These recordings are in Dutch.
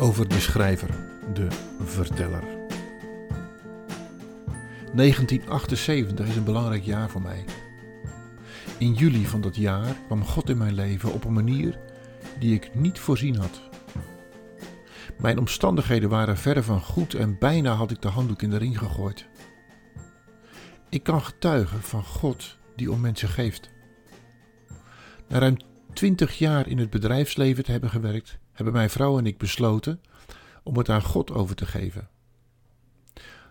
over de schrijver, de verteller. 1978 is een belangrijk jaar voor mij. In juli van dat jaar kwam God in mijn leven op een manier die ik niet voorzien had. Mijn omstandigheden waren verre van goed en bijna had ik de handdoek in de ring gegooid. Ik kan getuigen van God die om mensen geeft. Na ruim 20 jaar in het bedrijfsleven te hebben gewerkt, hebben mijn vrouw en ik besloten om het aan God over te geven.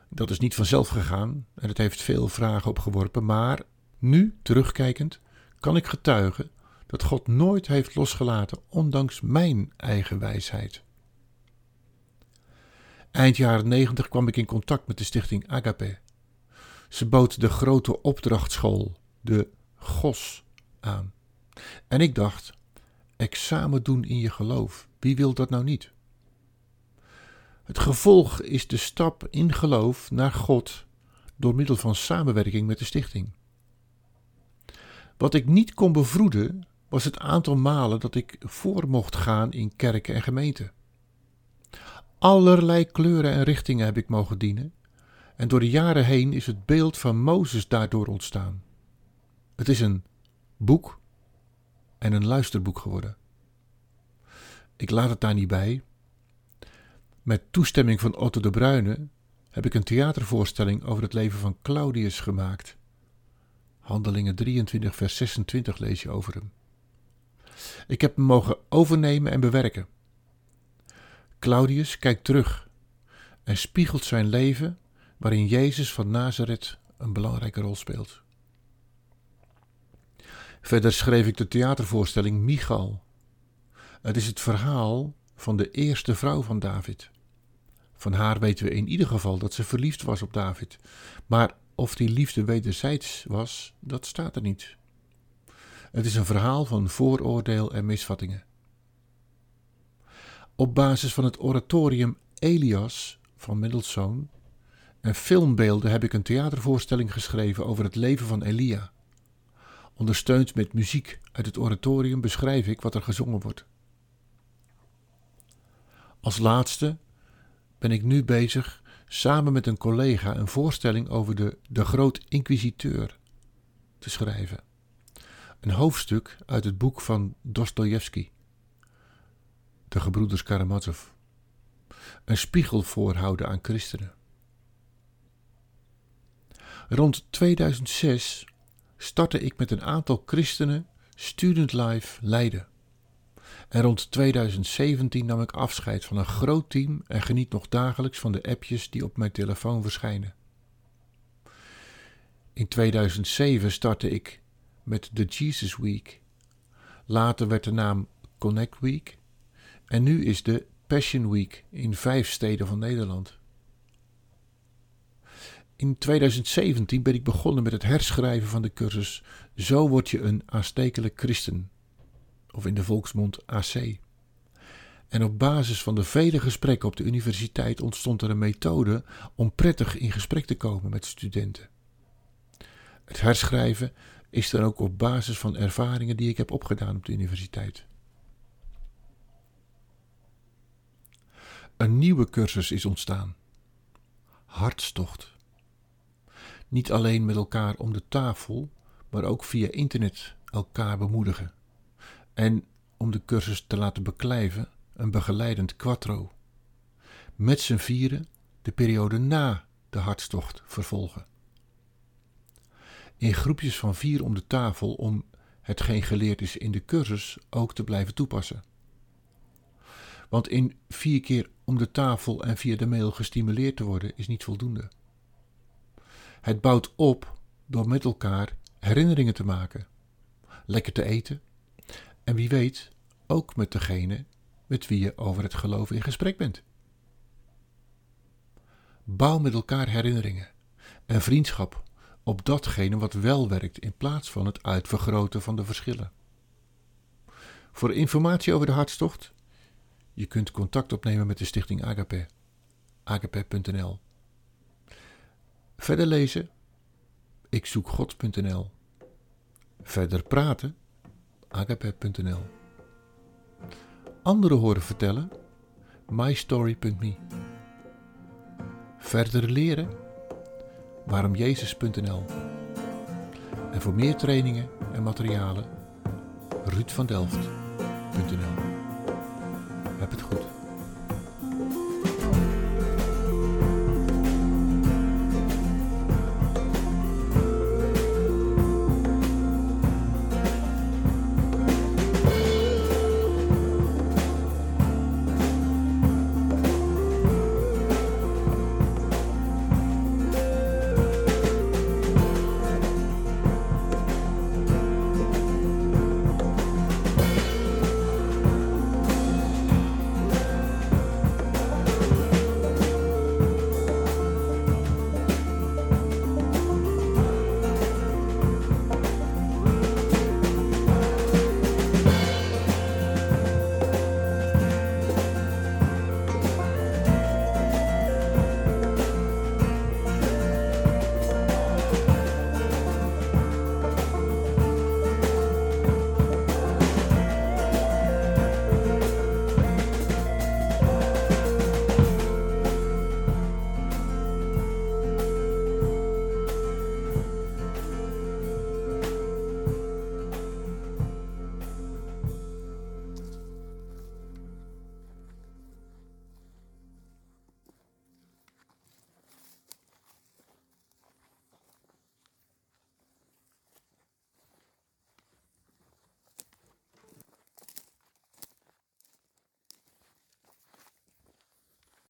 Dat is niet vanzelf gegaan en het heeft veel vragen opgeworpen, maar nu, terugkijkend, kan ik getuigen dat God nooit heeft losgelaten, ondanks mijn eigen wijsheid. Eind jaren negentig kwam ik in contact met de stichting Agape. Ze bood de grote opdrachtschool, de GOS, aan. En ik dacht, examen doen in je geloof, wie wil dat nou niet? Het gevolg is de stap in geloof naar God door middel van samenwerking met de stichting. Wat ik niet kon bevroeden was het aantal malen dat ik voor mocht gaan in kerken en gemeenten. Allerlei kleuren en richtingen heb ik mogen dienen, en door de jaren heen is het beeld van Mozes daardoor ontstaan. Het is een boek en een luisterboek geworden. Ik laat het daar niet bij. Met toestemming van Otto de Bruyne heb ik een theatervoorstelling over het leven van Claudius gemaakt. Handelingen 23, vers 26 lees je over hem. Ik heb hem mogen overnemen en bewerken. Claudius kijkt terug en spiegelt zijn leven waarin Jezus van Nazareth een belangrijke rol speelt. Verder schreef ik de theatervoorstelling Michal. Het is het verhaal van de eerste vrouw van David. Van haar weten we in ieder geval dat ze verliefd was op David. Maar of die liefde wederzijds was, dat staat er niet. Het is een verhaal van vooroordeel en misvattingen. Op basis van het oratorium Elias van Mendelssohn en filmbeelden heb ik een theatervoorstelling geschreven over het leven van Elia. Ondersteund met muziek uit het oratorium beschrijf ik wat er gezongen wordt. Als laatste ben ik nu bezig samen met een collega een voorstelling over de, de Groot Inquisiteur te schrijven. Een hoofdstuk uit het boek van Dostojevski, de gebroeders Karamazov. Een spiegel voorhouden aan christenen. Rond 2006 startte ik met een aantal christenen Student Life Leiden. En rond 2017 nam ik afscheid van een groot team en geniet nog dagelijks van de appjes die op mijn telefoon verschijnen. In 2007 startte ik met de Jesus Week. Later werd de naam Connect Week. En nu is de Passion Week in vijf steden van Nederland. In 2017 ben ik begonnen met het herschrijven van de cursus Zo word je een aanstekelijk christen of in de volksmond AC. En op basis van de vele gesprekken op de universiteit ontstond er een methode om prettig in gesprek te komen met studenten. Het herschrijven is dan ook op basis van ervaringen die ik heb opgedaan op de universiteit. Een nieuwe cursus is ontstaan. Hartstocht. Niet alleen met elkaar om de tafel, maar ook via internet elkaar bemoedigen en om de cursus te laten beklijven een begeleidend quattro. Met z'n vieren de periode na de hartstocht vervolgen. In groepjes van vier om de tafel om hetgeen geleerd is in de cursus ook te blijven toepassen. Want in vier keer om de tafel en via de mail gestimuleerd te worden is niet voldoende. Het bouwt op door met elkaar herinneringen te maken, lekker te eten, en wie weet, ook met degene met wie je over het geloof in gesprek bent. Bouw met elkaar herinneringen en vriendschap op datgene wat wel werkt in plaats van het uitvergroten van de verschillen. Voor informatie over de hartstocht, je kunt contact opnemen met de stichting Agape, agape.nl. Verder lezen, ikzoekgod.nl. Verder praten, agape.nl. Anderen horen vertellen mystory.me. Verder leren? Waaromjezus.nl. En voor meer trainingen en materialen, ruudvandelft.nl. Heb het goed.